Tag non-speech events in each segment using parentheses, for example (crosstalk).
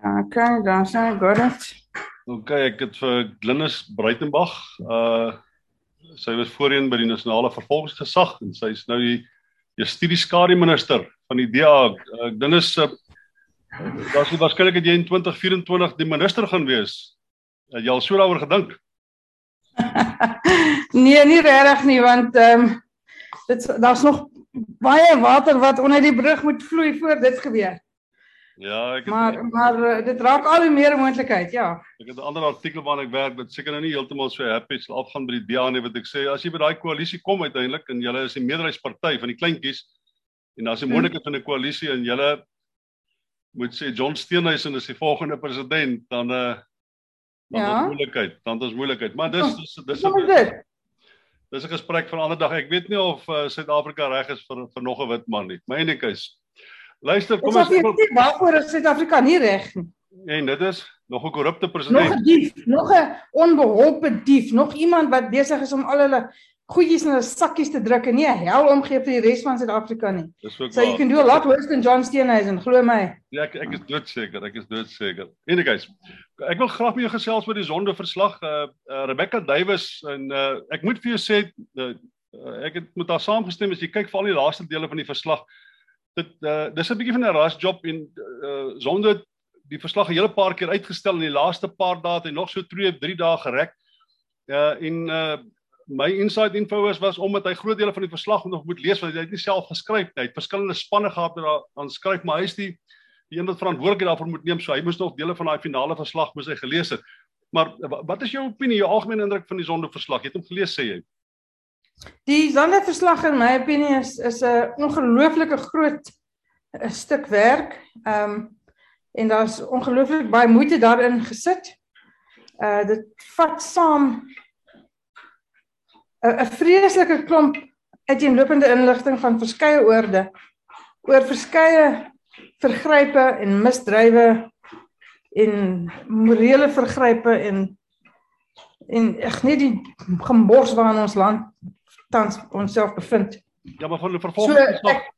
Okay, dan sê ek got it. Okay, ek het vir Glynis Breitenberg, uh sy was voorheen by die nasionale vervolgingsgesag en sy is nou die studieskade minister van die DA. Ek dink is uh, daar's waarskynlik dat jy in 2024 die minister gaan wees. Het jy al so daaroor gedink? (laughs) nee, nie regtig nie want ehm um, dit daar's nog baie water wat onder die brug moet vloei voor dit gebeur. Ja, ek het Maar maar uh, dit raak al hoe meer moontlikheid, ja. Ek het 'n ander artikel waarna ek werk wat seker nou nie heeltemal so happy sal afgaan by die DA nie wat ek sê as jy by daai koalisie kom uiteindelik en julle is die meerderheidsparty van die kleintjies en daar's 'n hmm. moontlikheid van 'n koalisie en julle moet sê John Steenhuisen is die volgende president dan uh dan ja. is moeilikheid, dan is moeilikheid. Maar dis dis dis dis Dis 'n gesprek van 'n ander dag. Ek weet nie of uh, Suid-Afrika reg is vir vir nog 'n wit man nie. My enigheid Luister, kom ons sê waarvoor is Suid-Afrika nie reg nie. En dit is nog 'n korrupte president. Nog 'n dief, nog 'n onbeholpe dief, nog iemand wat besig is om al hulle goedjies in hulle sakkies te druk en nie 'n hel omgee vir die res van Suid-Afrika nie. So you can do a lot worse than John Steenhuisen, glo my. Ja, ek ek is doodseker, ek is doodseker. Anyways, ek wil graag met jou gesels oor die sondeverslag. Uh, uh Rebecca Duwys en uh ek moet vir jou sê uh, ek het met haar saamgestem as jy kyk vir al die laaste dele van die verslag dit uh, dis 'n bietjie van 'n rush job en uh, sonder die verslag 'n hele paar keer uitgestel in die laaste paar dae en nog so 2 3 dae gerek. Uh en uh my inside info was was omdat hy groot dele van die verslag nog moet lees want hy het nie self geskryf nie. Hy het verskillende spanne gehad wat daaraan skryf, maar hy is die die een wat verantwoordelik daarvoor moet neem. So hy moes nog dele van daai finale verslag moes hy gelees het. Maar wat is jou opinie, jou algemene indruk van die sondeverslag? Jy het hom gelees sê jy? Die sondeverslag in my opinie is is 'n ongelooflike groot stuk werk. Ehm um, en daar's ongelooflik baie moeite daarin gesit. Uh dit vat saam 'n vreeslike klomp uiteenlopende inligting van verskeie oorde oor verskeie vergrype en misdrywe en morele vergrype en en ek net die gembors waarin ons land tans onsself bevind. Ja, maar van die vervolging so, nog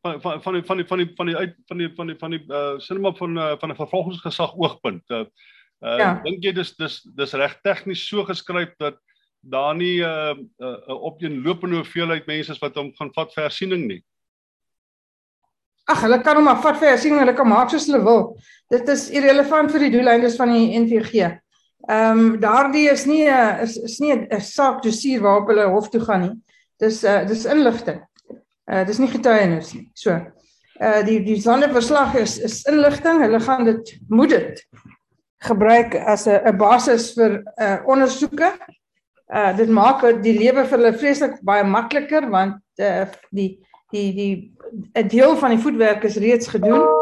van van van die van die van die van die uit van die van die van die uh sinema van uh, van 'n vervolgingsgesag oogpunt. Uh, uh ja. dink jy dis dis dis reg tegnies so geskryf dat daar nie 'n uh, 'n uh, uh, opeenlopende hoeveelheid mense is wat hom gaan vat vir hersiening nie. Ag, hulle kan hom maar vat vir hersiening, hulle kan maak soos hulle wil. Dit is irrelevant vir die doeleindes van die NVG. Ehm um, daardie is nie 'n is, is nie 'n saak dossier waarop hulle hof toe gaan nie. Dis uh dis inligting. Uh dis nie getuienis nie. So. Uh die die sondeverslag is is inligting. Hulle gaan dit moet dit gebruik as 'n 'n basis vir uh ondersoeke. Uh dit maak die lewe vir hulle vreeslik baie makliker want uh die die die 'n deel van die voetwerk is reeds gedoen.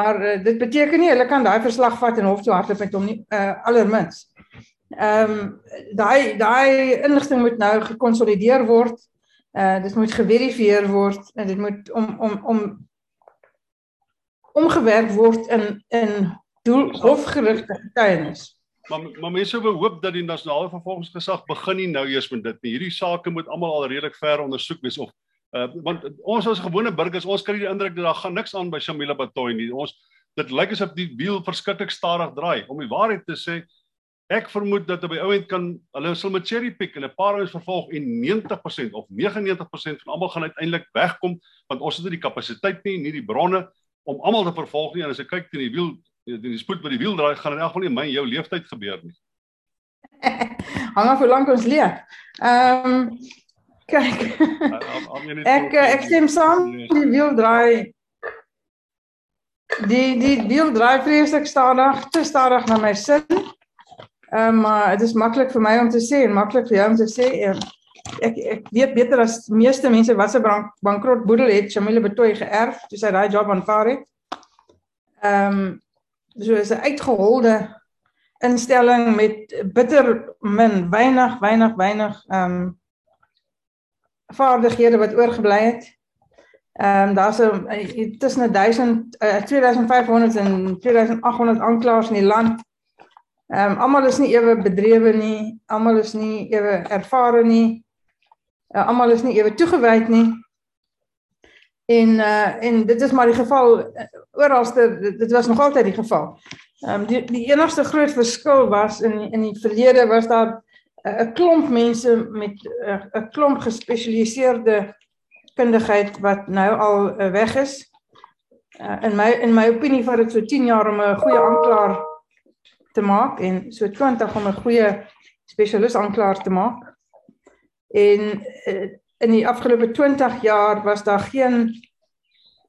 Maar uh, dit beteken nie hulle kan daai verslag vat en hof toe hardloop met hom nie uh, allermins. Ehm um, daai daai inligting moet nou gekonsolideer word. Uh dit moet geverifieer word en dit moet om om om omgewerk word in in doel hofgerigte getuienis. Maar maar mense sou hoop dat die nasionale vervolgingsgesag begin nie nou eers met dit nie. Hierdie sake moet almal al redelik ver ondersoek wees of Uh want ons as gewone burgers, ons kry die indruk dat daar gaan niks aan by Shamila Batoy nie. Ons dit lyk asof die wiel verskriklik stadig draai. Om die waarheid te sê, ek vermoed dat op die ouend kan hulle sal met cherry pick en 'n paar ouens vervolg en 90% of 99% van almal gaan uiteindelik wegkom want ons het nie die kapasiteit nie, nie die bronne om almal te vervolg nie en as jy kyk teen die wiel teen die spoed by die wiel draai gaan in elk geval nie my jou leeftyd gebeur nie. (laughs) Hang af hoe lank ons leef. Ehm um, Kyk. ek ek stem saam die wiel draai. Die die wiel draai vreeslik stadig, te stadig na my sin. Ehm um, maar dit is maklik vir my om te sê en maklik vir jou om te sê. Um, ek ek weet beter as meeste mense wat se bank, bankrot boedel het Shamile Betoy geërf toe sy daai job aanvaar het. Ehm um, so is 'n uitgeholde instelling met bitter min, weinig, weinig, weinig ehm um, vaardighede wat oorgebly het. Ehm um, daar's 'n tussen 1000 uh, 2500 en 2800 aanklaers in die land. Ehm um, almal is nie ewe bedrewe nie, almal is nie ewe ervare nie. Uh, almal is nie ewe toegewyd nie. En uh en dit is maar die geval oralste dit was nog altyd die geval. Ehm um, die die enigste groot verskil was in in die verlede was daar 'n klomp mense met 'n klomp gespesialiseerde kundigheid wat nou al uh, weg is. Uh, in my in my opinie vat dit so 10 jaar om 'n goeie aanklaer te maak en so 20 om 'n goeie spesialis aanklaer te maak. En uh, in die afgelope 20 jaar was daar geen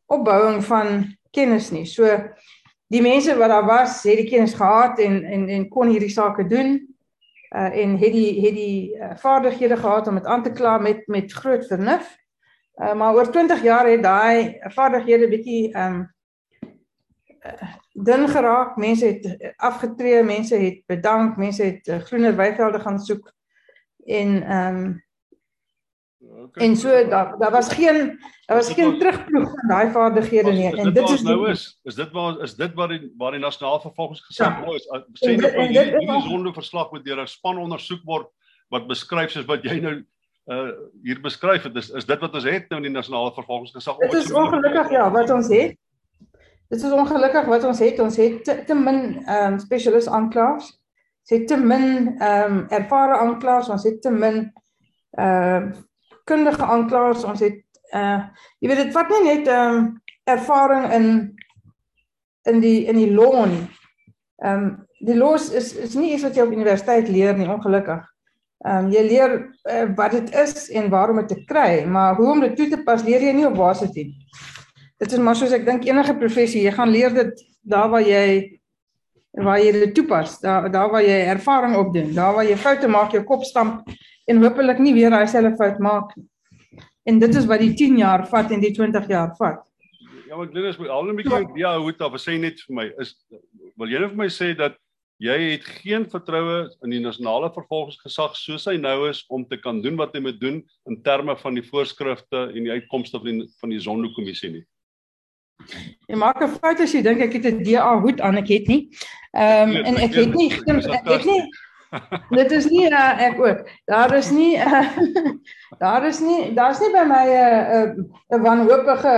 opbouing van kennis nie. So die mense wat daar was, het die kennis gehad en en en kon hierdie sake doen. Uh en het die het die uh, vaardighede gehad om dit aan te kla met met groot vernuf. Uh, maar oor 20 jaar het daai vaardighede bietjie ehm um, uh, dun geraak. Mense het afgetree, mense het bedank, mense het uh, groener weivelde gaan soek en ehm um, Okay. En so daar daar was geen daar was geen terugploeg van daai vaardighede nie. en dit is nou is? Is dit waar is dit waar die waar die nasionale vervolgingsgesag ja. is sê nou van hierdie hierdie sonde verslag moet deur 'n span ondersoek word wat beskryf soos wat jy nou uh hier beskryf het. Is is dit wat ons het nou in die nasionale vervolgingsgesag? Dit is ongelukkig ja wat ons het. Dit is ongelukkig wat ons het. Ons het te, te min ehm um, spesialis aanklaers. Ons het te min ehm um, ervare aanklaers. Ons het te min ehm uh, kundige aanklaers, ons het uh jy weet dit wat nie net ehm um, ervaring in in die in die law nie. Ehm um, die law is is nie iets wat jy op universiteit leer nie, ongelukkig. Ehm um, jy leer uh, wat dit is en waarom dit te kry, maar hoe om dit toe te pas leer jy nie op varsity. Dit is maar soos ek dink enige professie, jy gaan leer dit daar waar jy waar jy dit toepas, daar daar waar jy ervaring opdoen, daar waar jy foute maak, jou kop stamp en hopelik nie weer daai selfe fout maak nie. En dit is wat die 10 jaar vat en die 20 jaar vat. Ja, maar Glenys, moet al 'n bietjie ja, hoe dit af sê net vir my is wil jy net vir my sê dat jy het geen vertroue in die nasionale vervolgingsgesag soos hy nou is om te kan doen wat hy moet doen in terme van die voorskrifte en die uitkomste van die van die Zondo-kommissie nie. Jy maak 'n fout as jy dink ek het 'n DA hoed aan, ek het nie. Ehm um, en ek het nie ek het nie (laughs) Dit is nie uh, ek ook. Daar is nie uh, (laughs) daar is nie daar's nie by my 'n uh, 'n uh, wanhoopige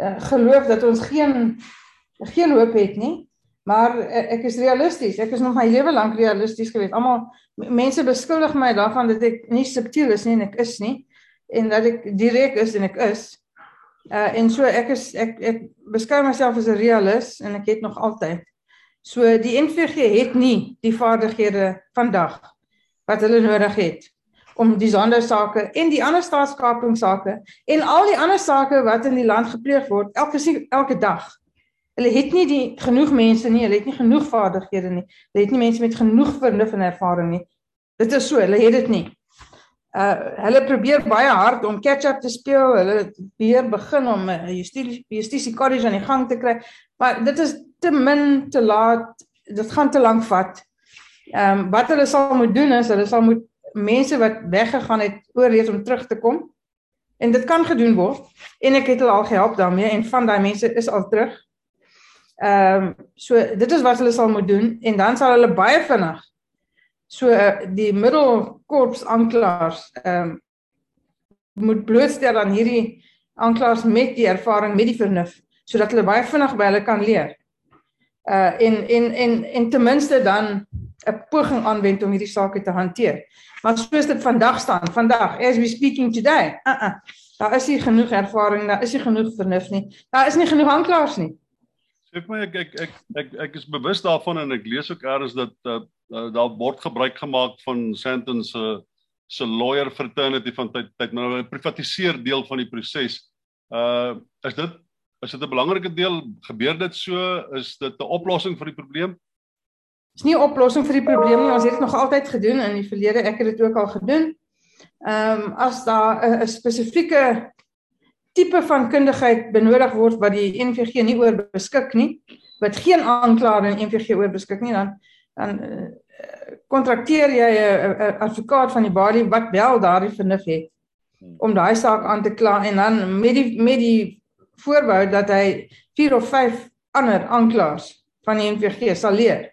uh, geloof dat ons geen geen hoop het nie. Maar uh, ek is realisties. Ek is nog my lewe lank realisties gewees. Almal mense beskuldig my daarvan dat ek nie subtiel is nie en ek is nie en dat ek direk is en ek is. Uh en so ek is ek ek beskou myself as 'n realist en ek het nog altyd So die NVG het nie die vaardighede vandag wat hulle nodig het om die sondersake en die ander staatskapingsake en al die ander sake wat in die land gepleeg word elke elke dag. Hulle het nie die genoeg mense nie, hulle het nie genoeg vaardighede nie. Hulle het nie mense met genoeg vernuf en ervaring nie. Dit is so, hulle het dit nie. Uh hulle probeer baie hard om catch-up te speel. Hulle weer begin om 'n justisie justisie college aan die gang te kry. Maar dit is te min te laat. Dit gaan te lank vat. Ehm um, wat hulle sal moet doen is hulle sal moet mense wat weggegaan het oorreed om terug te kom. En dit kan gedoen word en ek het hulle al gehelp daarmee en van daai mense is al terug. Ehm um, so dit is wat hulle sal moet doen en dan sal hulle baie vinnig so uh, die middelkorps aanklaers ehm um, moet blootstel aan hierdie aanklaers met die ervaring met die vernuf sodat hulle baie vinnig by hulle kan leer uh en en en en ten minste dan 'n poging aanwend om hierdie saak te hanteer. Maar soos dit vandag staan, vandag as we speaking today, uh uh daar is nie genoeg ervaring, daar is nie genoeg vernuf nie. Daar is nie genoeg aanklaers nie. Sê my ek ek ek ek ek is bewus daarvan en ek lees ook eers dat dat daar word gebruik gemaak van Sandton se se lawyer fraternity van tyd tyd nou 'n privatiseer deel van die proses. Uh is dit Is dit 'n belangrike deel? Gebeur dit so? Is dit 'n oplossing vir die probleem? Dis nie 'n oplossing vir die probleem nie. Ons het dit nog altyd gedoen in die verlede. Ek het dit ook al gedoen. Ehm um, as daar 'n spesifieke tipe van kundigheid benodig word wat die NVG nie oor beskik nie, wat geen aanklaer in NVG oor beskik nie, dan dan uh, kontrakteer jy 'n advokaat van die body wat wel daardie vernuf het om daai saak aan te kla en dan met die met die voorbou dat hy 4 of 5 ander aanklaers van die NVG sal leer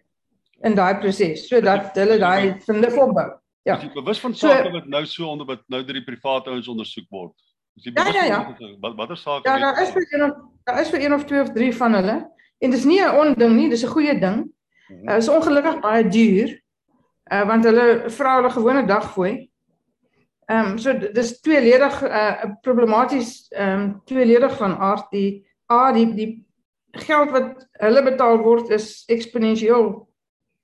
in daai proses sodat hulle daai vinde opbou. Ja. Is jy bewus van sake so, wat nou so onder wat nou deur die private ouens ondersoek word? Is jy bewus ja, ja, ja. van wat watter sake? Ja, daar is byvoorbeeld Daar is vir een of twee of drie van hulle en dis nie 'n onding nie, dis 'n goeie ding. Dit uh, is ongelukkig baie duur. Uh want hulle vra hulle gewone dagfooi. Ehm um, so dis tweeledig 'n uh, problematies ehm um, tweeledig van aard die a die die geld wat hulle betaal word is eksponensieel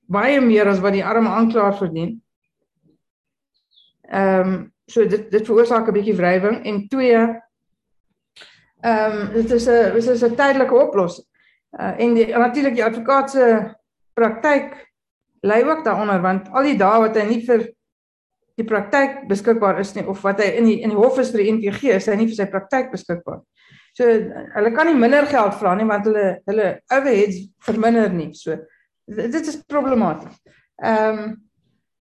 baie meer as wat die arme aanklaer verdien. Ehm um, so dit dit veroorsaak 'n bietjie wrywing en twee ehm um, dit is 'n dit is 'n tydelike oplossing. Uh, en die natuurlik die advokaat se praktyk lê ook daaronder want al die dae wat hy nie vir die praktyk beskikbaar is nie of wat hy in die in die hof is vir die NVG is hy nie vir sy praktyk beskikbaar. So hulle kan nie minder geld vra nie want hulle hulle overheads verminder nie. So dit is problematies. Ehm um,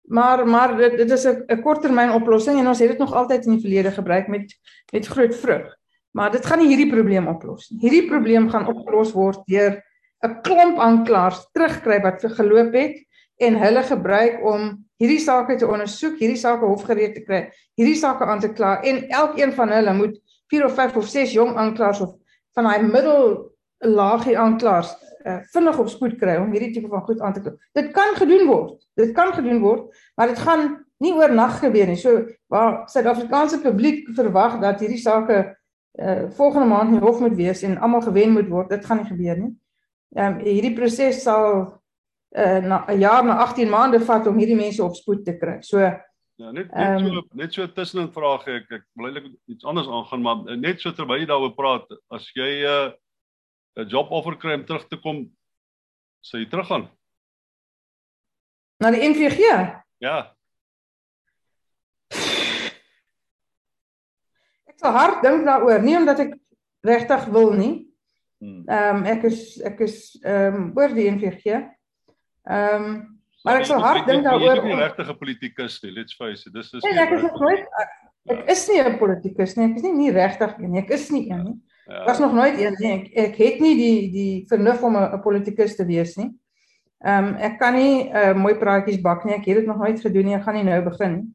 maar maar dit, dit is 'n korttermyn oplossing en ons het dit nog altyd in die verlede gebruik met met groot vrug. Maar dit gaan nie hierdie probleem oplos nie. Hierdie probleem gaan opgelos word deur 'n klomp aanklaers terugkry wat vir geloop het en hulle gebruik om hierdie sake te ondersoek, hierdie sake hofgereed te kry, hierdie sake aan te kla en elkeen van hulle moet 4 of 5 of 6 jong aanklaers of van daai middellaagie aanklaers uh, vinnig op spoed kry om hierdie tipe van goed aan te kla. Dit kan gedoen word. Dit kan gedoen word, maar dit gaan nie oornag gebeur nie. So waar Suid-Afrikaanse publiek verwag dat hierdie sake uh, volgende maand in hof moet wees en almal gewen moet word, dit gaan nie gebeur nie. Ehm um, hierdie proses sal uh, na 'n jaar na 18 maande vat om hierdie mense op spoed te kry. So Ja, net net um, so net so tussenin vraag ek ek wil eintlik iets anders aangaan maar net so terwyl jy daaroor praat as jy 'n uh, job offer kry om terug te kom sê jy teruggaan? na die NVG Ja. Ek sal hard dink daaroor nie omdat ek regtig wil nie. Hmm. Ehm um, ek is ek is ehm um, oor die NVG Ehm um, Maar ek sou hard dink daaroor. Jy is nie regtig 'n politikus nie, let's face it. Dis is Nee, ek is nooit ek is nie 'n politikus nie. Ek is nie nie regtig een nie. Ek is nie een nie. Ja. Was nog nooit een nie. Ek ek het nie die die vernuf om 'n politikus te wees nie. Ehm um, ek kan nie uh, mooi praatjies bak nie. Ek het dit nog nooit gedoen nie. Ek gaan nie nou begin nie.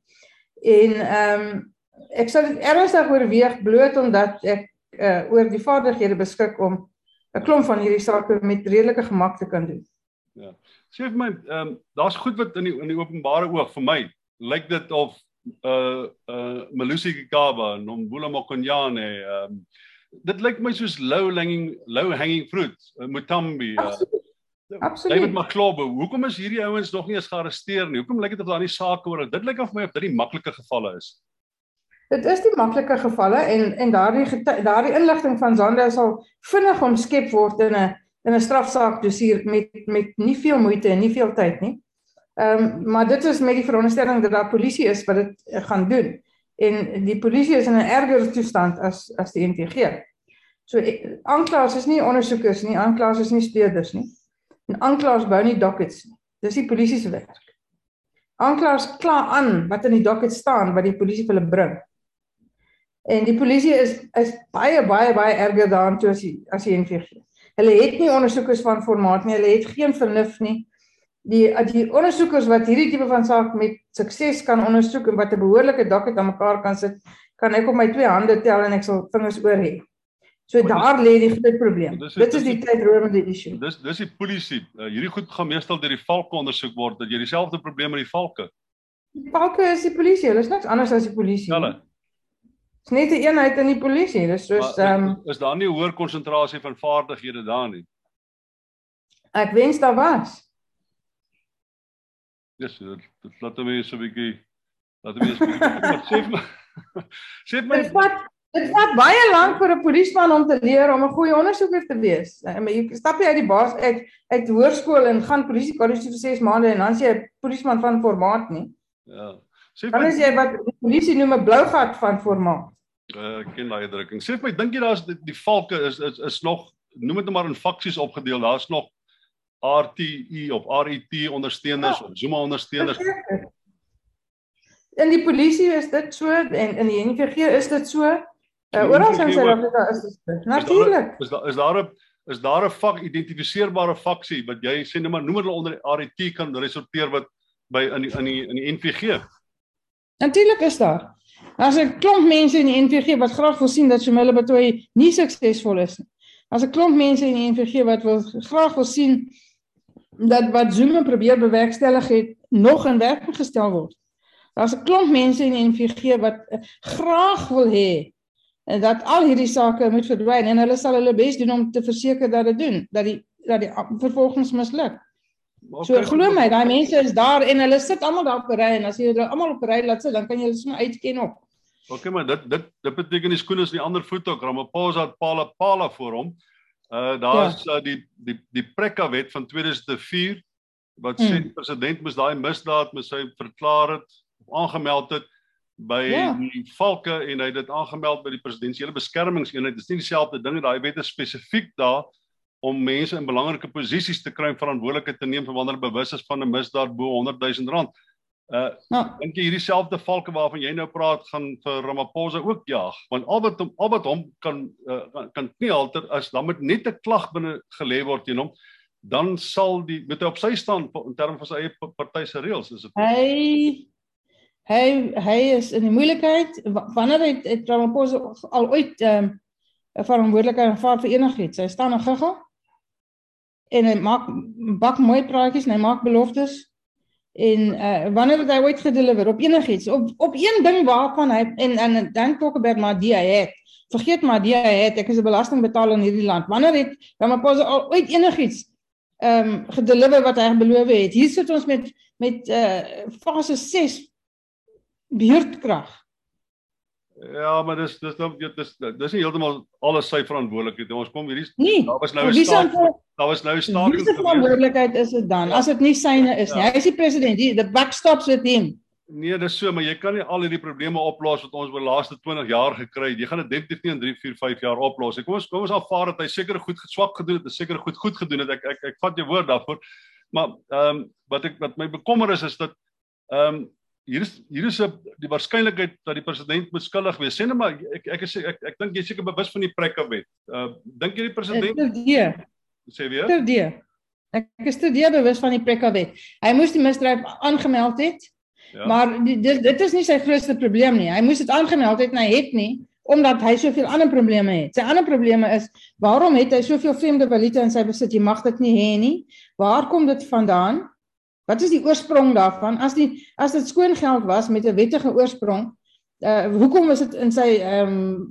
En ehm um, ek sal dit ernstig oorweeg bloot omdat ek uh, oor die vaardighede beskik om 'n klomp van hierdie sake met redelike gemak te kan doen. Ja. Sê vir my, ehm um, daar's goed wat in die in die openbare oog vir my lyk dit of uh uh Malusi Kikaba, Nombula Mokonyane, ehm um, dit lyk my soos low hanging low hanging fruit, uh, Mutambi. Uh, Absoluut. David Maklobe, hoekom is hierdie ouens nog nie eens gearresteer nie? Hoekom lyk dit of daar nie sake oor dit lyk of my of dit die maklike gevalle is? Dit is die maklike gevalle en en daardie daardie inligting van Zanda sal vinnig omskep word in 'n in 'n strafsaak dossier met met nie veel moeite en nie veel tyd nie. Ehm um, maar dit is met die veronderstelling dat daar polisie is wat dit gaan doen. En die polisie is in 'n erger toestand as as die NTG. So aanklaers is nie ondersoekers nie, aanklaers is nie speurders nie. En aanklaers bou nie dockets nie. Dis die polisie se werk. Aanklaers kla aan wat in die docket staan wat die polisie vir hulle bring. En die polisie is is baie baie baie erger daaraan toe as die as die NVG. Hulle het nie ondersoekers van formaat nie. Hulle het geen vernuf nie. Die die ondersoekers wat hierdie tipe van saak met sukses kan ondersoek en wat 'n behoorlike docket aan mekaar kan sit, kan ek op my twee hande tel en ek sal vingers oor hê. So oh, daar lê die groot probleem. Dis, dit is die tydrowende issue. Dis dis die polisie. Uh, hierdie goed gaan meestal deur die valke ondersoek word dat jy dieselfde probleem met die valke. Die valke is die polisie. Hulle is niks anders as die polisie. Hulle is net 'n eenheid in die polisie. Dis soos ehm um, is daar nie hoër konsentrasie van vaardighede daar nie. Ek wens daar was. Ja, yes, dit, laat my so 'n bietjie laat (laughs) my (laughs) sê sê my dit vat dit vat baie lank vir 'n polisieman om te leer om 'n goeie ondersoeker te wees. Eh, jy stap jy uit die baas uit uit hoërskool en gaan polisie kollege vir 6 maande en dan jy 'n polisieman van formaat nie. Ja. Sê dan is jy wat die polisie noem 'n blou gat van formaat. Uh, ek ken daai uitdrukking. Sê vir my, dink jy daar's die, die valke is is is nog noem dit net maar in faksies opgedeel. Daar's nog RTI of RET ondersteuners ja. of Zuma ondersteuners. In die polisie is dit so en in die NVG is dit so. Uh, Oral in Suid-Afrika is dit natuurlik. Is daar is daar 'n is daar 'n vak identifiseerbare faksie wat jy sê net maar noem hulle onder RET kan resorteer wat by in die, in die in die NVG. Natuurlik is daar. Daar's 'n klomp mense in die NVG wat graag wil sien dat Shemela Batoyi nie suksesvol is nie. As 'n klomp mense in die NVG wat wil graag wil sien dat wat Zuma probeer bewerkstellig het nog in werking gestel word. Daar's 'n klomp mense in die NVG wat uh, graag wil hê en dat al hierdie sake moet verdwyn en hulle sal hulle bes doen om te verseker dat dit doen dat die dat die vervolgings misluk. Okay, so glo my, daai mense is daar en hulle sit almal daar op 'n ry en as jy hulle almal op 'n ry laat sit, dan kan jy hulle sommer uitken op. OK, maar dit dit dit beteken die skoene is in die ander voet ook. Ramaphosa het pala pala voor hom. Uh daar's ja. uh, die die die Prekka wet van 2004 wat sê hmm. die president moes daai misdaad met sy verklaar het aangemeld het by ja. die valke en hy het dit aangemeld by die presidensiële beskermingseenheid. Dit is nie dieselfde ding daai wet is spesifiek daar om mense in belangrike posisies te kry verantwoordelikheid te neem vir wanneer bewus is van 'n misdaad bo 100 000 rand. Uh ja. dink jy hierdie selfde valke waarvan jy nou praat gaan vir Ramaphosa ook jaag? Want al wat hom al wat hom kan uh, kan nie alter as dan moet net 'n klag binne gelê word teen hom dan sal die met hy op sy staan in terme van sy eie party se reëls is dit hy hy hy is in die moeilikheid wanneer hy het Ramaphosa al ooit ehm, um, verantwoordelikheid aanvaar vir enigiets hy staan en giggel en hy maak bak mooi praatjies en hy maak beloftes en uh, wanneer hy ooit gedeliver? Op enigiets. Op op een ding waarvan hy en en dan talk about my dia het. Vergeet maar dia het. Ek is 'n belastingbetaler in hierdie land. Wanneer het dan maar pas al ooit enigiets ehm um, gedeliver wat hy beloof het? Hier sit ons met met uh fase 6 beurtkrag Ja, maar dis dis dan weet dis dis nie heeltemal alles sy verantwoordelikheid. Ons kom hierdie nee, daar was nou 'n staak. Daar was nou 'n staak. Dis die verantwoordelikheid is dit dan. Ja. As dit nie syne is ja. nie. Hy is die president. Die the buck stops with him. Nee, dis so, maar jy kan nie al hierdie probleme oplos wat ons oor die laaste 20 jaar gekry het. Jy gaan dit definitief nie in 3, 4, 5 jaar oplos nie. Kom ons kom ons aanvaar dat hy seker goed swak gedoen het, seker goed goed gedoen het. Ek ek ek vat jou woord daarvoor. Maar ehm um, wat ek wat my bekommer is is dat ehm um, hier is hier is 'n die waarskynlikheid dat die president beskuldig wees. Sê net maar ek ek is ek ek, ek dink jy seker bewus van die prekke wet. Uh dink jy die president. Sê weer? Nee. Ek is te die bewus van die prekke wet. Hy moes die misdryf aangemeld het. Ja. Maar die, dit dit is nie sy grootste probleem nie. Hy moes dit aangemeld het en hy het nie omdat hy soveel ander probleme het. Sy ander probleme is waarom het hy soveel vreemde valuta in sy besit? Jy mag dit nie hê nie. Waar kom dit vandaan? Wat is die oorsprong daarvan? As die as dit skoon geld was met 'n wettige oorsprong, uh hoekom is dit in sy ehm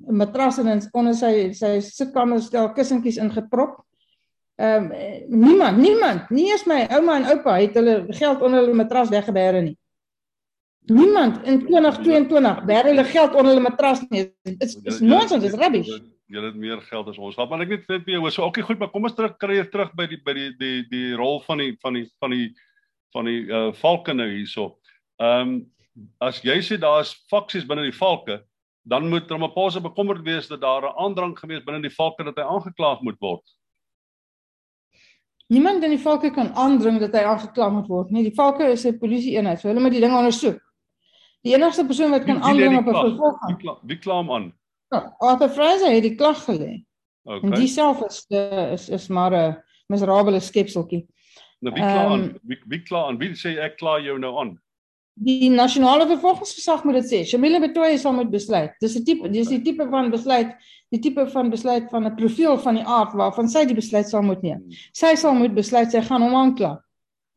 um, matras en in onder sy sy sitkamer stel kussentjies ingeprop? Ehm um, niemand, niemand, nie eens my ouma en oupa het hulle geld onder hulle matras weggebêre nie. Niemand in 2022 bêre hulle geld onder hulle matras nie. Dit is, nonsens, dit is rubbish. Julle het meer geld as ons. Maar ek net weer hoor. So okay, goed, maar kom ons terug kry terug by die by die die die rol van die van die van die van die uh, valke nou hierso. Ehm um, as jy sê daar's faksies binne die valke, dan moet Ramaphosa bekommerd wees dat daar 'n aandrang gewees binne die valke dat hy aangekla moet word. Niemand in die valke kan aandring dat hy aangekla moet word nie. Die valke is 'n polisie eenheid, so hulle moet die ding ondersoek. Die enigste persoon wat kan aandring op 'n vervolging. Wie kla hom aan? Ja, Arthur Fraser het die klag gelê. Okay. En dieself is is is maar 'n miserabele skepseltjie. Nou wie kla aan? Um, wie wie kla aan? Wie sê ek kla jou nou aan? Die nasionale vervolgingsgesag moet dit sê. Shamila Betoy sal moet besluit. Dis 'n tipe, dis die tipe van besluit, die tipe van besluit van 'n profiel van die aard waarvan sy die besluit sal moet neem. Sy sal moet besluit sy gaan hom aankla.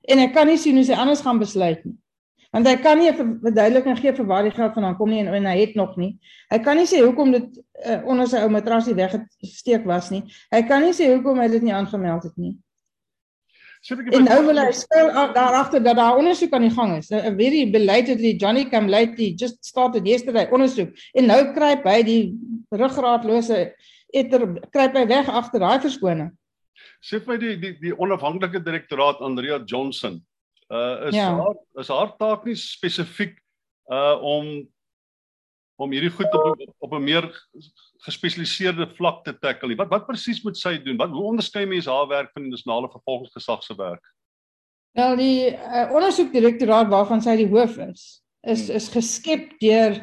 En ek kan nie sien hoe sy anders gaan besluit nie. Want hy kan nie 'n verduideliking gee vir waar die geld vandaan kom nie en, en hy het nog nie. Hy kan nie sê hoekom dit uh, onder sy ou matrasie weggesteek was nie. Hy kan nie sê hoekom hy dit nie aangemeld het nie. En nou wil hy stel daar agter dat daar ondersoek aan die gang is. 'n Very belated die Johnny Cam lately just started yesterday ondersoek en nou kruip hy die ruggraatlose etter kruip hy weg agter daai verskoning. Sê vir my die die die onafhanklike direktoraat Andrea Johnson. Uh is ja. haar is haar taak nie spesifiek uh om om hierdie goed op op 'n meer gespesialiseerde vlak te tackle nie. Wat wat presies moet sy doen? Wat hoe onderskei mens haar werk van die nasionale vervolgingsgesag se werk? Wel die uh, ondersoekdirektoraat waarvan sy die hoof is, is hmm. is geskep deur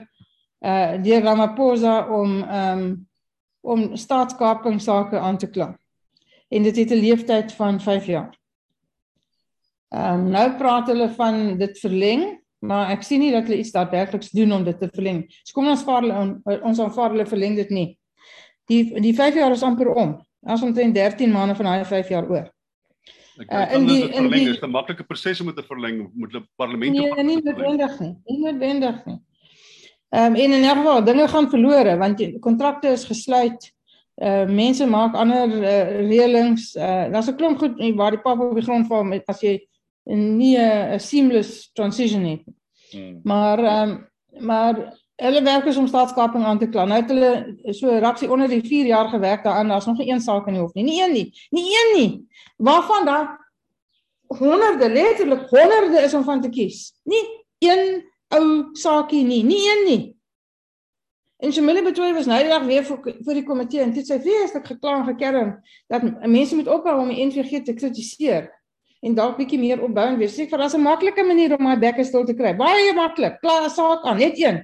uh deur Ramaphosa om um om staatskaping sake aan te kla. En dit het 'n leeftyd van 5 jaar. Ehm um, nou praat hulle van dit verleng maar ek sien nie dat hulle iets daadwerkliks doen om dit te verleng. So kom ons vaar hulle ons aanvaar hulle verleng dit nie. Die die 5 jaar is amper om. Ons omtrent 13 maande van daai 5 jaar oor. Uh, in die in die is 'n maklike proses om dit te verleng, moet hulle parlement Nee, nie noodwendig nie. Nie noodwendig nie. Ehm um, en in 'n geval dinge gaan verlore want die kontrakte is gesluit. Uh mense maak ander uh, reëlings. Uh daar's 'n klomp goed waar die pap op die grond val met as jy nie 'n seamless transition het. Hmm. Maar ehm um, maar hulle werk is om staatskaping aan te kla. Nou het hulle so raksie onder die 4 jaar gewerk daaraan. Daar's nog nie een saak in die hof nie. Nie een nie. Nie een nie. Waarvan daar honderde letterlik honderde is om van te kies. Nie een ou saakie nie, nie een nie. En Jamila Betoy was nou eendag weer vir vir die komitee en dit sê vreeslik gekla en gekerm dat mense moet ophou om die NVG te kritiseer en dalk bietjie meer opbouend wees. Sê vir daar's 'n maklike manier om my bekke stil te kry. Baie maklik. Klaar saak aan, net een.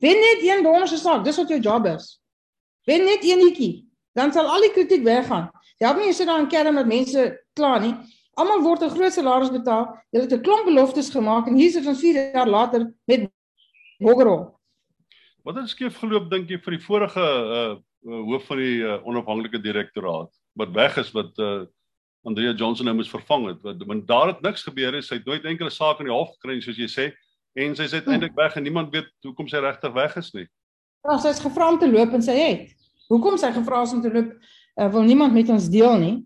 Wen net een bonus saak. Dis wat jou job is. Wen net eenetjie. Dan sal al die kritiek weggaan. Jy help nie jy sit daar en kerm dat mense kla nie. Almal word 'n groot salaris betaal. Hulle het 'n klomp beloftes gemaak en hier sit ons 4 jaar later met boggerol. Wat het skeef geloop dink jy vir die vorige uh hoof van die uh, onafhanklike direktoraat wat weg is wat uh Andrea Johnson nou moes vervang het. Want, want daar het niks gebeur nie. Sy het nooit enkele saak in die hof gekry soos jy sê en sy is uiteindelik weg en niemand weet hoekom sy regtig weg is nie. Ja, sy is gevra om te loop en sy het. Hoekom sy gevra is om te loop, uh, wil niemand met ons deel nie.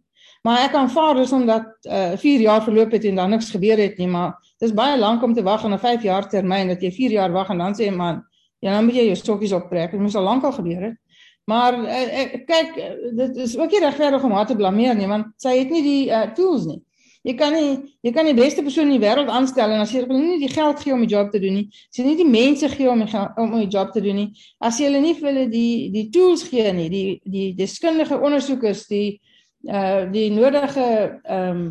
Maar ek aanvaar dus omdat uh eh, 4 jaar verloop het en dan niks gebeur het nie, maar dis baie lank om te wag aan 'n 5 jaar termyn dat jy 4 jaar wag en dan sê man, ja dan moet jy jou stokkies optrek. Dit moes al lank al gebeur het. Maar uh, kyk dit is ook nie regverdig om haar te blameer nie want sy het nie die uh, tools nie. Jy kan nie jy kan die beste persoon in die wêreld aanstel en as jy hulle nie die geld gee om die job te doen nie, as jy nie die mense gee om die om die job te doen nie, as jy hulle nie vir hulle die die tools gee nie, die die deskundige ondersoekers, die uh die nodige ehm um,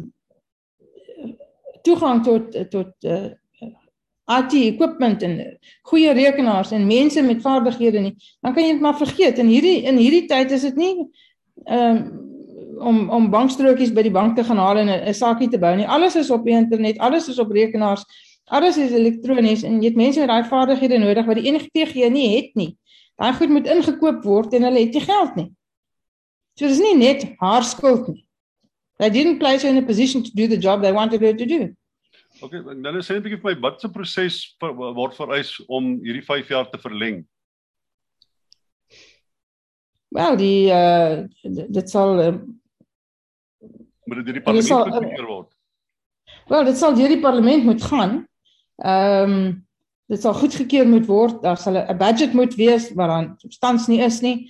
toegang tot tot uh IT equipment en goeie rekenaars en mense met vaardighede nie, dan kan jy dit maar vergeet. In hierdie in hierdie tyd is dit nie ehm um, om om bankstrokies by die bank te gaan haal en 'n saakie te bou nie. Alles is op die internet, alles is op rekenaars, alles is elektronies en jy het mense met daai vaardighede nodig wat die enige TG nie het nie. Daai goed moet ingekoop word en hulle het nie geld nie. So dis nie net haar skuld nie. They didn't place her in a position to do the job they wanted her to do. Okay, nou net sê 'n bietjie vir my wat se proses word vereis om hierdie 5 jaar te verleng? Wel, die uh dit sal uh, moet dit deur die parlement goedkeur word. Wel, dit sal deur die parlement moet gaan. Ehm um, dit sal goedgekeur moet word. Daar sal 'n budget moet wees wat dan substans nie is nie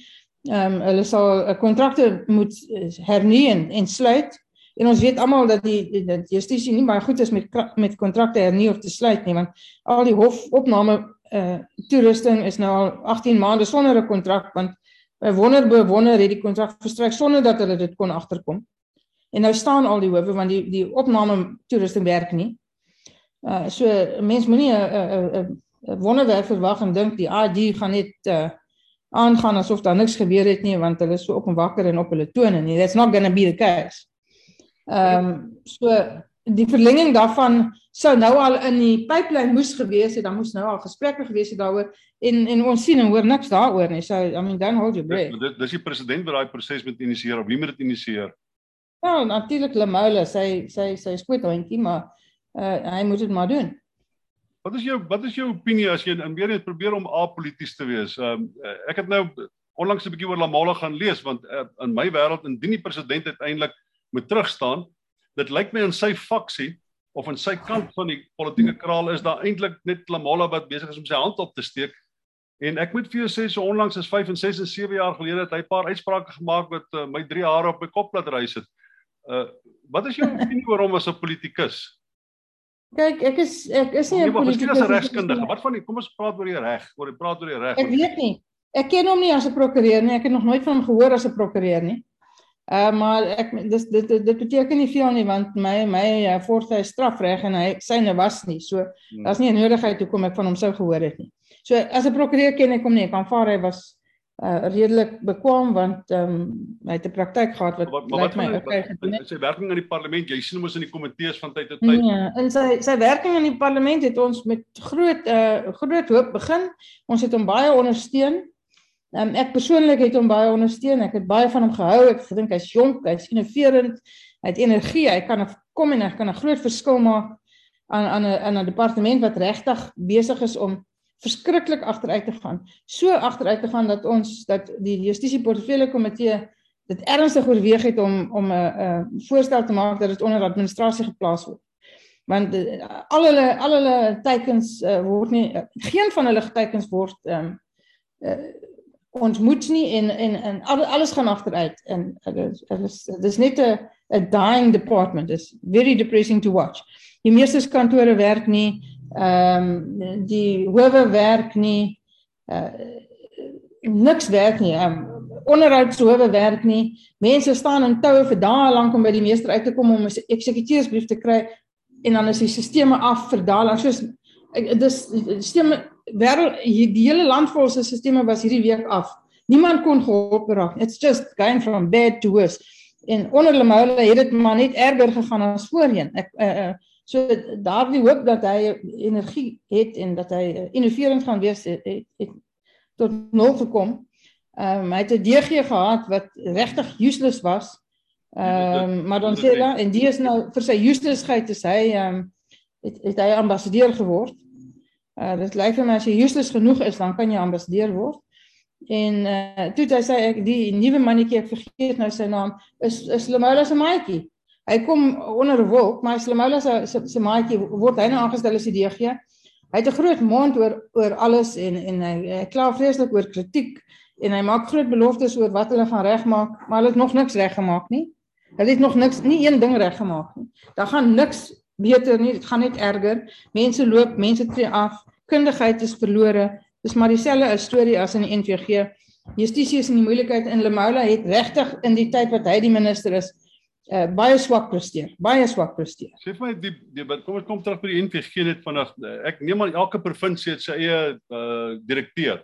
ehm um, hulle sal 'n kontrakte moet hernie en, en sluit. En ons weet almal dat die dat justisie nie baie goed is met met kontrakte hernie of te sluit nie want al die hofopname eh uh, toerusting is nou al 18 maande sonder 'n kontrak want by wonder bewonder het die kontrak verstryk sonder dat hulle dit kon agterkom. En nou staan al die howe want die die opname toerusting werk nie. Uh so mense moenie 'n 'n 'n wonderwerk verwag en dink die AD gaan net uh aangaan asof daar niks gebeur het nie want hulle is so op en wakker en op hulle tone nie. That's not going to be the case. Ehm um, so die verlenging daarvan sou nou al in die pipeline moes gewees het, dan moes nou al gesprekke gewees het daaroor en en ons sien en hoor niks daaroor nie. So I mean don't hold your breath. Dit dis die president wat daai proses moet initieer of wie moet dit initieer? Ja, natuurlik Lemoule, sy sy sy skoot hondjie, maar uh, hy moet dit maar doen. Wat is jou wat is jou opinie as jy in weer net probeer om apolities te wees? Ehm um, ek het nou onlangs 'n bietjie oor Lamala gaan lees want uh, in my wêreld indien die president uiteindelik moet terugstaan, dit lyk my in sy faksie of in sy kant van die politieke kraal is daar eintlik net Lamala wat besig is om sy hand op te steek. En ek moet vir jou sê so onlangs is 5 en 6 en 7 jaar gelede het hy 'n paar uitsprake gemaak wat uh, my 3 hare op my kop laat reis het. Uh wat is jou (laughs) opinie oor hom as 'n politikus? Kyk, ek is ek is nie 'n politikus as 'n regskundige. Wat van die kom ons praat oor die reg, oor die praat oor die reg. Ek weet nie. Ek ken hom nie as 'n prokureur nie. Ek het nog nooit van hom gehoor as 'n prokureur nie. Uh maar ek dis dit dit, dit beteken nie veel nie want my my uh, voorstel strafreg en hy syne was nie. So hmm. daar's nie 'n nodigheid hoekom ek van hom sou gehoor het nie. So as 'n prokureur ken ek hom nie. Ek aanvaar hy was uh redelik bekwam want ehm um, hy het 'n praktyk gehad wat wat, wat my okay gedoen het. Sy werking in die parlement, jy sien hom ons in die komitees van tyd tot tyd. Ja, en sy sy werking in die parlement het ons met groot uh groot hoop begin. Ons het hom baie ondersteun. Um, ek persoonlik het hom baie ondersteun. Ek het baie van hom gehou. Ek dink hy's jonk, hy's innoverend, hy het energie, hy kan kom en hy kan 'n groot verskil maak aan aan 'n aan 'n departement wat regtig besig is om verskriklik agteruit te gaan. So agteruit te gaan dat ons dat die justisie portefeulje komitee dit ernstig oorweeg het om om 'n 'n voorstel te maak dat dit onder administrasie geplaas word. Want uh, al hulle al hulle teikens uh, word nie uh, geen van hulle teikens word ehm um, uh, ons moet nie en en en alles gaan agteruit en dit is dit is net 'n 'n dying department. It's very depressing to watch. Die meeste kantore werk nie, ehm um, die howe werk nie. Uh niks werk nie. Um, onderhoudshowe werk nie. Mense staan in toue vir dae lank om by die meester uit te kom om 'n eksekuteursbrief te kry en dan is die stelsels af vir dae lank. Soos dis stelsels wêreld die hele land vol se stelsels was hierdie week af. Niemand kon gehelp raak. It's just going from bad to worse. En onder Lemoule het dit maar net erger gegaan as voorheen. Ek uh, uh, so daardie hoop dat hy energie het en dat hy uh, innoverend gaan wees het, het, het tot nul gekom. Ehm um, hy het 'n DG gehad wat regtig useless was. Ehm um, maar dan sê hulle en die is nou vir sy uselessheid is hy ehm um, het, het hy ambassadeur geword. Uh dit lyk vir my as jy useless genoeg is, dan kan jy ambassadeur word. En uh toe hy sê ek die nuwe mannetjie ek vergeet nou sy naam is is Lemola se maatjie. Hy kom onder wolk, maar Lemola se se maatjie word hy nou aangestel as die DG. Hy het 'n groot mond oor oor alles en en hy, hy kla vreeslik oor kritiek en hy maak groot beloftes oor wat hulle gaan regmaak, maar hulle het nog niks reggemaak nie. Hulle het nog niks nie een ding reggemaak nie. Daar gaan niks beter nie, dit gaan net erger. Mense loop, mense tree af, kundigheid is verlore. Dis maar dieselfde storie as in die NVG. Justisie is in die moeilikheid en Lemola het regtig in die tyd wat hy die minister is uh, baie swak presteer, baie swak presteer. Sê vir my die, die kom ons kom terug by die NVG net vanaand. Ek neem aan elke provinsie het sy eie uh, direkteur.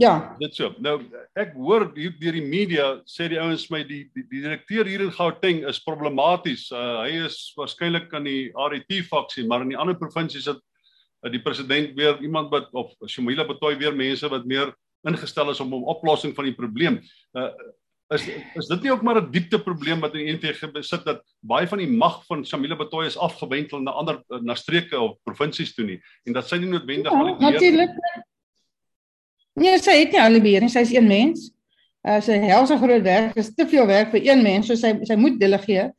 Ja. Dit so. Nou ek hoor hier deur die media sê die ouens my die die, die direkteur hier in Gauteng is problematies. Uh, hy is waarskynlik aan die RET faksie, maar in die ander provinsies het die president weer iemand wat of Shomila Betoy weer mense wat meer ingestel is om 'n oplossing van die probleem. Uh, is is dit nie ook maar 'n diepte probleem wat in die NVG besit dat baie van die mag van Shamila Betoy is afgewentel na ander na streke of provinsies toe nie en dat sy nie noodwendig ja, natuurlik Nee, sy het nie al die beheer nie. Sy is een mens. Uh, sy hel so groot werk, is te veel werk vir een mens, so sy sy moet delegeer.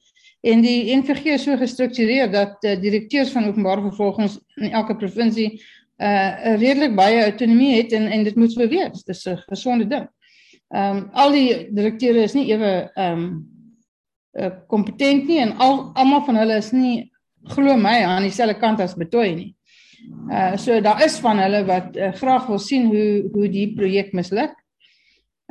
En die NVG is so gestruktureer dat uh, direkteurs van openbare vervolgings in elke provinsie uh redelik baie autonomie het en en dit moet so wees. Dis 'n gesonde ding. Ehm um, al die direkteure is nie ewe ehm um, uh kompetent nie en al almal van hulle is nie glo my aan dieselfde kant as betooi nie. Uh so daar is van hulle wat uh, graag wil sien hoe hoe die projek misluk.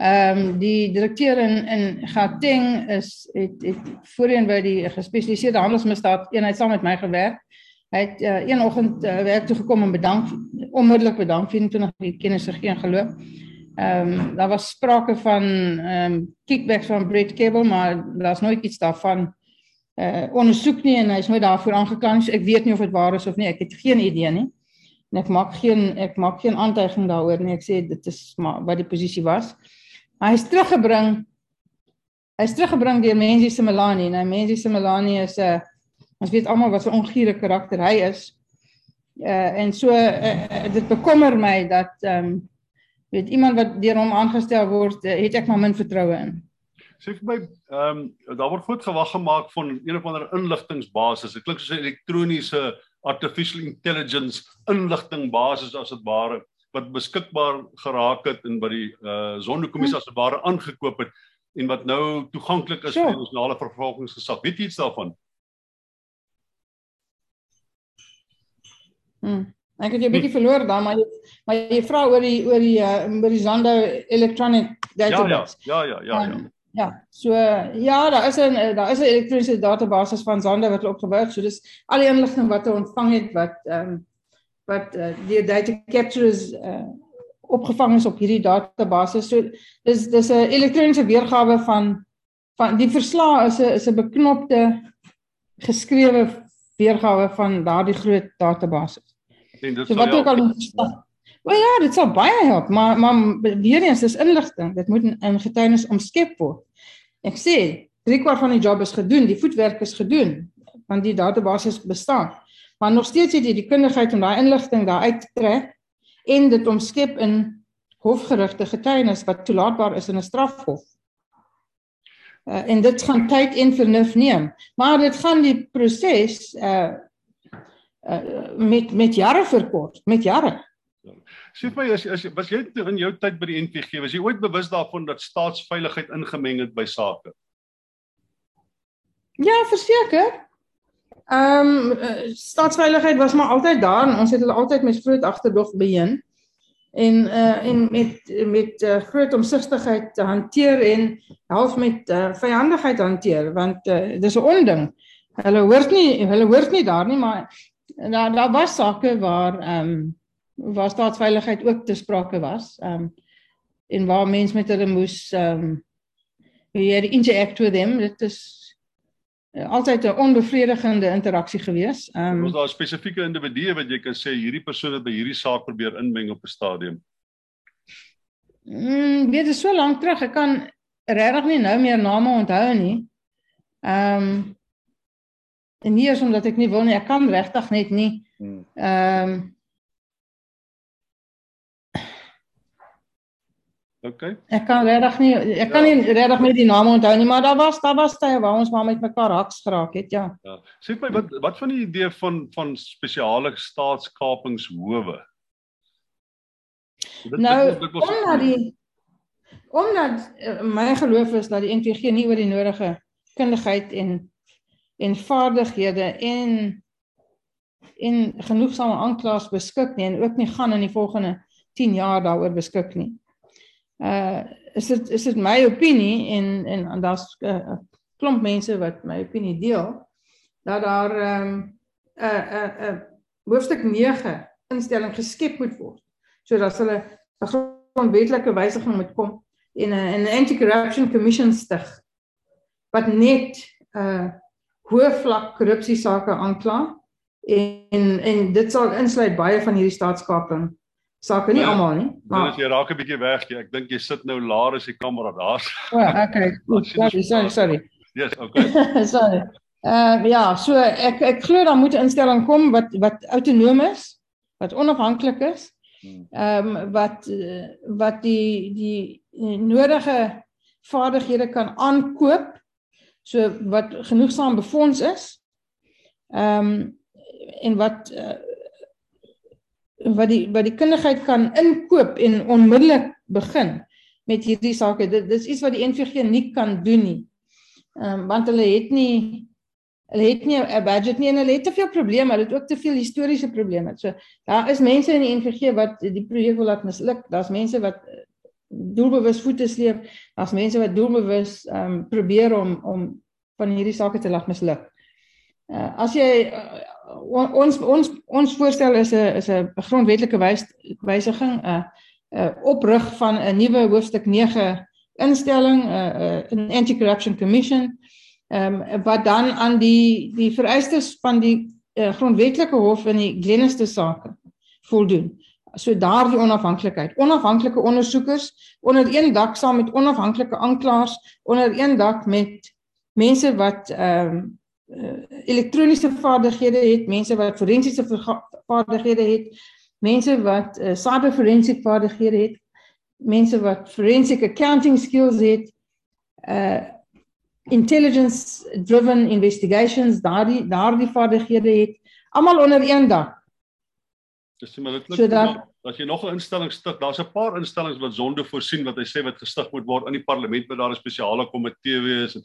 Ehm um, die direkteur in in Gauteng is het het voorheen by die gespesialiseerde handelsmisdaad eenheid saam met my gewerk. Hy het uh, een oggend uh, werk toe gekom en bedank onmiddellik bedank vir toe nog die kennis gegee en geloop. Ehm um, daar was sprake van ehm um, kickbacks van Brett Cable maar daar's nooit iets daarvan uh ondersoek nie en hy's nooit daarvoor aangekla nie. So ek weet nie of dit waar is of nie. Ek het geen idee nie. En ek maak geen ek maak geen aantuiging daaroor nie. Ek sê dit is maar wat die posisie was. Maar hy's teruggebring. Hy's teruggebring deur Menzi Simelani. Nou Menzi Simelani is 'n uh, ons weet almal wat 'n ongure karakter hy is. Uh en so uh, dit bekommer my dat ehm um, weet iemand wat deur hom aangestel word, uh, het ek maar min vertroue in. Sê vir my, ehm um, daar word goed gewag gemaak van een of ander inligtingbasis. Dit klink soos 'n elektroniese artificial intelligence inligtingbasis as dit ware wat beskikbaar geraak het en by die uh sondekommissie as dit ware aangekoop het en wat nou toeganklik is ja. vir ons nasionale vervolgingsgesag. Weet jy iets daarvan? Hm. Ek het jy 'n bietjie verloor dan, maar jy maar jy vra oor die oor die uh oor die Zando electronic database. Ja, ja, ja, ja, ja. ja. Um, Ja, so ja, daar is 'n daar is 'n elektroniese database van Zander wat hulle opgebou het. So dis al die inligting wat hulle ontvang het wat ehm um, wat uh, die data captures uh, opgevang is op hierdie database. So dis dis 'n elektroniese weergawe van van die verslae is 'n is 'n beknopte geskrewe weergawe van daardie groot database. En dit so wat ook al Wel ja, dit sal baie help, maar maar weer eens is inligting. Dit moet in, in getuienis omskep word. Ek sê, drie kwart van die job is gedoen, die voetwerk is gedoen, want die database bestaan. Maar nog steeds het jy die kundigheid om daai inligting daar uit te trek en dit omskep in hofgerigte getuienis wat toelaatbaar is in 'n strafhof. Uh, en dit gaan tyd en vernuf neem, maar dit gaan die proses uh uh met met jare verkort, met jare. Sê vir my as as was jy in jou tyd by die NVG, was jy ooit bewus daarvan dat staatsveiligheid ingemeng het by sake? Ja, verseker. Ehm um, staatsveiligheid was maar altyd daar en ons het hulle altyd met groot agterdog beheen en uh en met met uh, groot omsigtigheid te hanteer en half met uh, vyandigheid hanteer want uh, dis 'n onding. Hulle hoort nie hulle hoort nie daar nie maar daar daar was sake waar ehm um, waar staatsveiligheid ook te sprake was. Ehm um, en waar mense met hulle moes ehm um, jy interact with them. Dit is altyd 'n onbevredigende interaksie gewees. Ehm um, was daar spesifieke individue wat jy kan sê hierdie persoon het by hierdie saak probeer inmeng op 'n stadium? Mm, weet dit so lank terug. Ek kan regtig nie nou meer name onthou nie. Ehm um, en nie is omdat ek nie wil nie, ek kan regtig net nie. Hmm. Ehm um, Okay. Ek kan regtig nie ek kan ja. nie regtig met die name onthou nie, maar daar was daar was tye waar ons maar met mekaar haks geraak het, ja. Ja. Sê my wat wat van die idee van van spesiale staatskapingshowe? Nou, omdat die omdat my geloof is dat die NVG nie oor die nodige kundigheid en en vaardighede en en genoegsame aanklaers beskik nie en ook nie gaan in die volgende 10 jaar daaroor beskik nie uh is dit is dit my opinie en en, en daar's 'n uh, klomp mense wat my opinie deel dat daar ehm um, 'n uh, 'n uh, 'n uh, hoofstuk 9 instelling geskep moet word sodat hulle 'n grondwetlike wysiging moet kom en 'n 'n anti-corruption commission stig wat net uh hoë vlak korrupsie sake aankla en en dit sal insluit baie van hierdie staatskaping sake nie ja, almal nie. Maar as jy raak 'n bietjie weg, jy, ek dink jy sit nou laer as die kamera daar. O, okay. (laughs) Sorry, sorry, sorry. Yes, okay. (laughs) sorry. Uh, ja, so ek ek glo daar moet 'n instelling kom wat wat autonoom is, wat onafhanklik is. Hmm. Ehm um, wat wat die die nodige vaardighede kan aankoop so wat genoegsaam befonds is. Ehm um, en wat uh, wat die wat die kundigheid kan inkoop en onmiddellik begin met hierdie sake. Dit dis iets wat die NVG nie kan doen nie. Ehm um, want hulle het nie hulle het nie 'n budget nie en hulle het te veel probleme. Hulle het ook te veel historiese probleme. So daar is mense in die NVG wat die projek wil laat misluk. Daar's mense wat doelbewus voete sleep. Daar's mense wat doelbewus ehm um, probeer om om van hierdie sake te laat misluk. Uh, as jy uh, ons ons ons voorstel is 'n is 'n grondwetlike wys, wysiging 'n uh, uh, oprig van 'n nuwe hoofstuk 9 instelling 'n uh, 'n uh, anti-corruption commission ehm um, wat dan aan die die vereistes van die uh, grondwetlike hof in die Glenister sake voldoen. So daardie onafhanklikheid, onafhanklike ondersoekers onder een dak saam met onafhanklike aanklaers onder een dak met mense wat ehm um, uh, elektroniese vaardighede het, mense wat forensiese vaardighede het, mense wat uh, cyber forensic vaardighede het, mense wat forensic accounting skills het, uh intelligence driven investigations, daardie daardie vaardighede het, almal onder een dak. Dis maar dit klink so dat as jy nog 'n instelling stig, daar's 'n paar instellings wat sonde voorsien wat hy sê wat gestig moet word in die parlement met daar 'n spesiale komitee wees en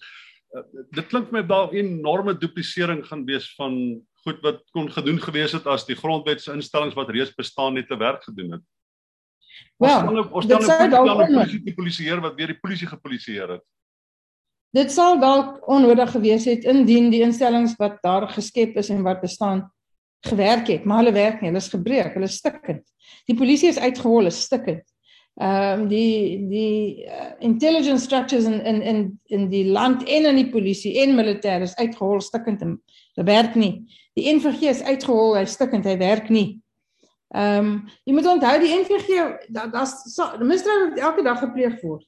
uh, dit klink my daar 'n enorme duplisering gaan wees van goed wat kon gedoen gewees het as die grondwetsinstellings wat reeds bestaan net te werk gedoen het. Wel, ons dan nou dan die polisie die polisieer wat weer die polisie gepolisieer het. Dit sal dalk onnodig gewees het indien die instellings wat daar geskep is en wat bestaan gewerk het, maar hulle werk nie, hulle is gebreek, hulle is stikkend. Die polisie is uitgehol, is stikkend um, die die uh, intelligence structures in in in in die land en in die polisie en militêr is uitgehol stukkend en werk nie. Die NVG is uitgehol, hy stukkend, hy werk nie. Ehm um, jy moet onthou die NVG daar's misdryf elke dag gepleeg word.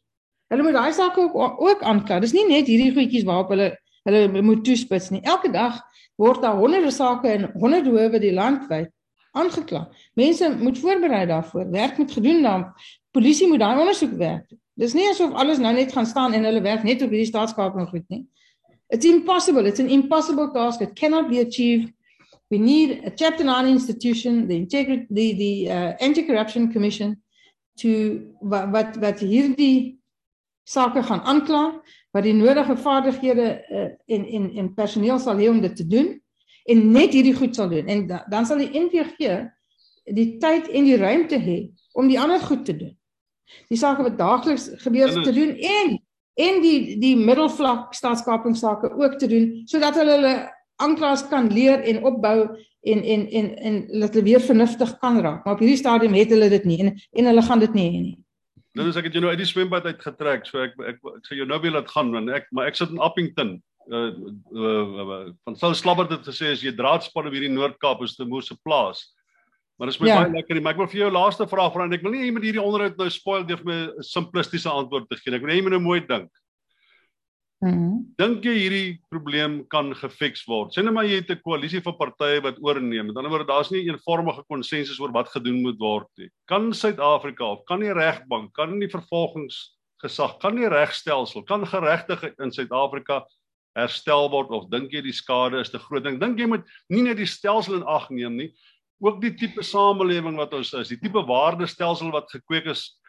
Hulle moet daai sake ook ook aankla. Dis nie net hierdie goedjies waarop hulle hulle moet toespits nie. Elke dag word daar honderde sake in honderde howe die land wyd aangekla. Mense moet voorberei daarvoor. Werk moet gedoen dan. Polisie moet daai ondersoek werk. Dis nie asof alles nou net gaan staan en hulle werk net op hierdie staatskaping goed nie. It's impossible. It's an impossible task. It cannot be achieved. We need a chapter 9 institution, the integrity the the uh, anti-corruption commission to wat wat hierdie sake gaan aankla, wat die nodige vaardighede uh, en en en personeel sal hê om dit te doen en net hierdie goed sal doen. En da, dan sal die NVG die tyd en die ruimte hê om die ander goed te doen. Die sake wat daagliks gebeur te doen en en die die middelvlak staatskapingsake ook te doen sodat hulle hulle aanklaers kan leer en opbou en en en en laat hulle weer vernuftig kan raak. Maar op hierdie stadium het hulle dit nie en en hulle gaan dit nie hê nie. Nou as ek het jou nou uit die swembad uit getrek, so ek ek ek sê jou nou weer laat gaan want ek maar ek sit in Appington. Uh, uh, uh van sou slabber dit gesê as jy draadspan op hierdie Noord-Kaap is te moeë plaas. Maar dit is my ja. baie lekker maar ek wil vir jou laaste vraag vra en ek wil nie hê jy moet hierdie onderhoud nou spoil deur my 'n simplistiese antwoord te gee. Ek wil hê jy moet nou mooi dink. Mm Dink jy hierdie probleem kan gefiks word? Sien nou maar jy het 'n koalisie van partye wat oorneem. Met ander woorde, daar's nie 'n eenvormige konsensus oor wat gedoen moet word nie. Kan Suid-Afrika of kan die regbank, kan die vervolgingsgesag, kan die regstelsel, kan geregtigheid in Suid-Afrika herstel word of dink jy die skade is te groot? Dink jy moet nie net die stelsel in ag neem nie, ook die tipe samelewing wat ons is, die tipe waardestelsel wat gekweek is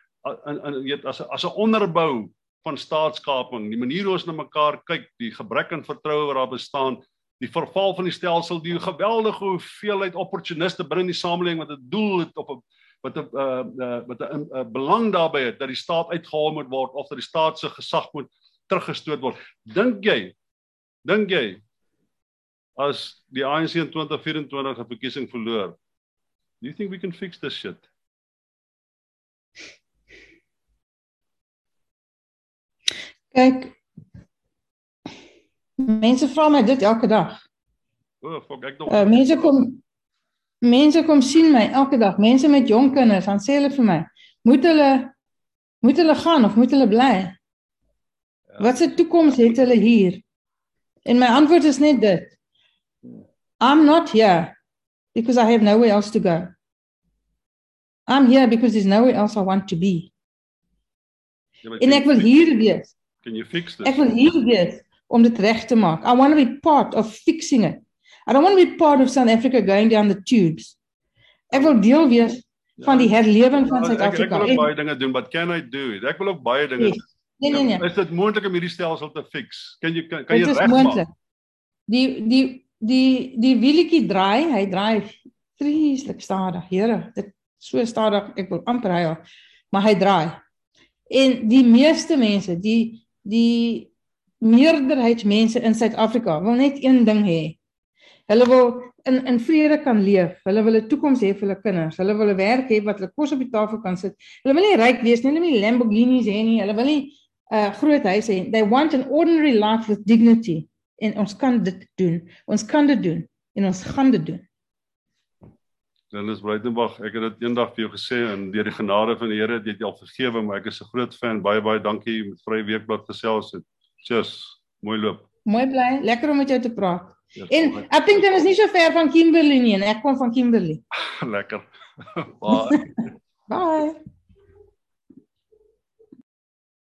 in in weet as as 'n onderbou van staatskaping, die manier hoe ons na mekaar kyk, die gebrek aan vertroue wat daar bestaan, die verval van die stelsel, die geweldige hoeveelheid opportuniste binne die samelewing wat 'n doel het op 'n wat 'n uh, uh, wat 'n uh, belang daarbey het dat die staat uitgehaal moet word of dat die staat se gesag moet teruggestoot word. Dink jy? Dink jy as die ANC in 2024 'n verkiesing verloor. Do you think we can fix this shit? Kyk. Mense vra my dit elke dag. O, oh, fuck, ek dink. Uh, mense kom mense kom sien my elke dag. Mense met jong kinders, dan sê hulle vir my, moet hulle moet hulle gaan of moet hulle bly? Ja. Wat se toekoms het hulle hier? En my antwoord is net dit. I'm not here because I have nowhere else to go. I'm here because there's nowhere else I want to be. Ja, en ek wil hier wees. Can you fix this? Ek wil hier wees om dit reg te maak. I want to be part of fixing it. I don't want to be part of South Africa going down the tubes. Ek wil deel wees ja, van die herlewing van ja, Suid-Afrika. Ek, ek wil ook baie dinge doen, but can I do it? Ek wil ook baie dinge yes. doen. Nee nee nee. Is dit moontlik om hierdie stelsel te fix? Kan jy kan, kan jy regmaak? Die die die die wielietjie draai, hy draai vreeslik stadig. Here, dit so stadig, ek wil amper hy, maar hy draai. En die meeste mense, die die meerderheid mense in Suid-Afrika wil net een ding hê. Hulle wil in in vrede kan leef. Hulle wil 'n toekoms hê vir hulle kinders. Hulle wil 'n werk hê wat hulle kos op die tafel kan sit. Hulle wil nie ryk wees nie, hulle wil nie Lamborghinis hê nie. Hulle wil nie 'n uh, groot huis hê. They want an ordinary life with dignity en ons kan dit doen. Ons kan dit doen en ons gaan dit doen. Dennis Breitenberg, ek het dit eendag vir jou gesê en deur die genade van die Here het jy al vergewe, maar ek is 'n groot fan. Baie baie dankie met Vrye Weekblad gesels het. Cheers. Mooi loop. Mooi bly. Lekker om met jou te praat. Yes, en ek dink dit is nie so ver van Kimberley nie en ek kom van Kimberley. (laughs) Lekker. (laughs) Bye. Bye.